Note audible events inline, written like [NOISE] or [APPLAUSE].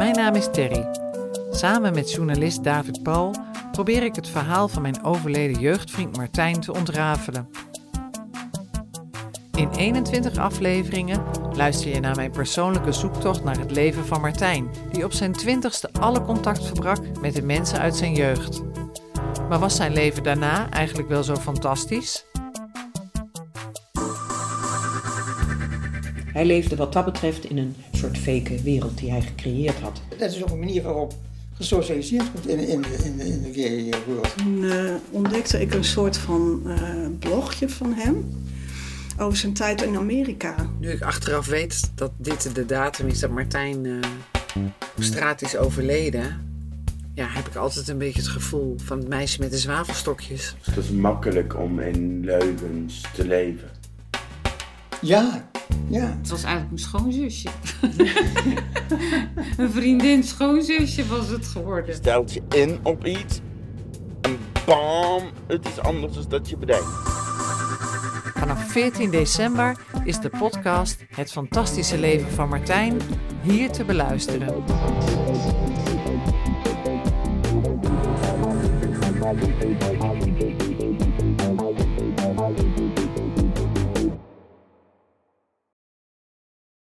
Mijn naam is Terry. Samen met journalist David Paul probeer ik het verhaal van mijn overleden jeugdvriend Martijn te ontrafelen. In 21 afleveringen luister je naar mijn persoonlijke zoektocht naar het leven van Martijn, die op zijn twintigste alle contact verbrak met de mensen uit zijn jeugd. Maar was zijn leven daarna eigenlijk wel zo fantastisch? Hij leefde wat dat betreft in een soort fake wereld die hij gecreëerd had. Dat is ook een manier waarop gesocialiseerd wordt in, in, de, in, de, in de gay world. Toen uh, ontdekte ik een soort van uh, blogje van hem over zijn tijd in Amerika. Nu ik achteraf weet dat dit de datum is dat Martijn uh, op straat is overleden, ja, heb ik altijd een beetje het gevoel van het meisje met de zwavelstokjes. Het is makkelijk om in leugens te leven. Ja, ja. Het was eigenlijk mijn schoonzusje. [LAUGHS] een vriendin schoonzusje was het geworden. Stelt je in op iets en bam, het is anders dan dat je bedenkt. Vanaf 14 december is de podcast Het Fantastische Leven van Martijn hier te beluisteren.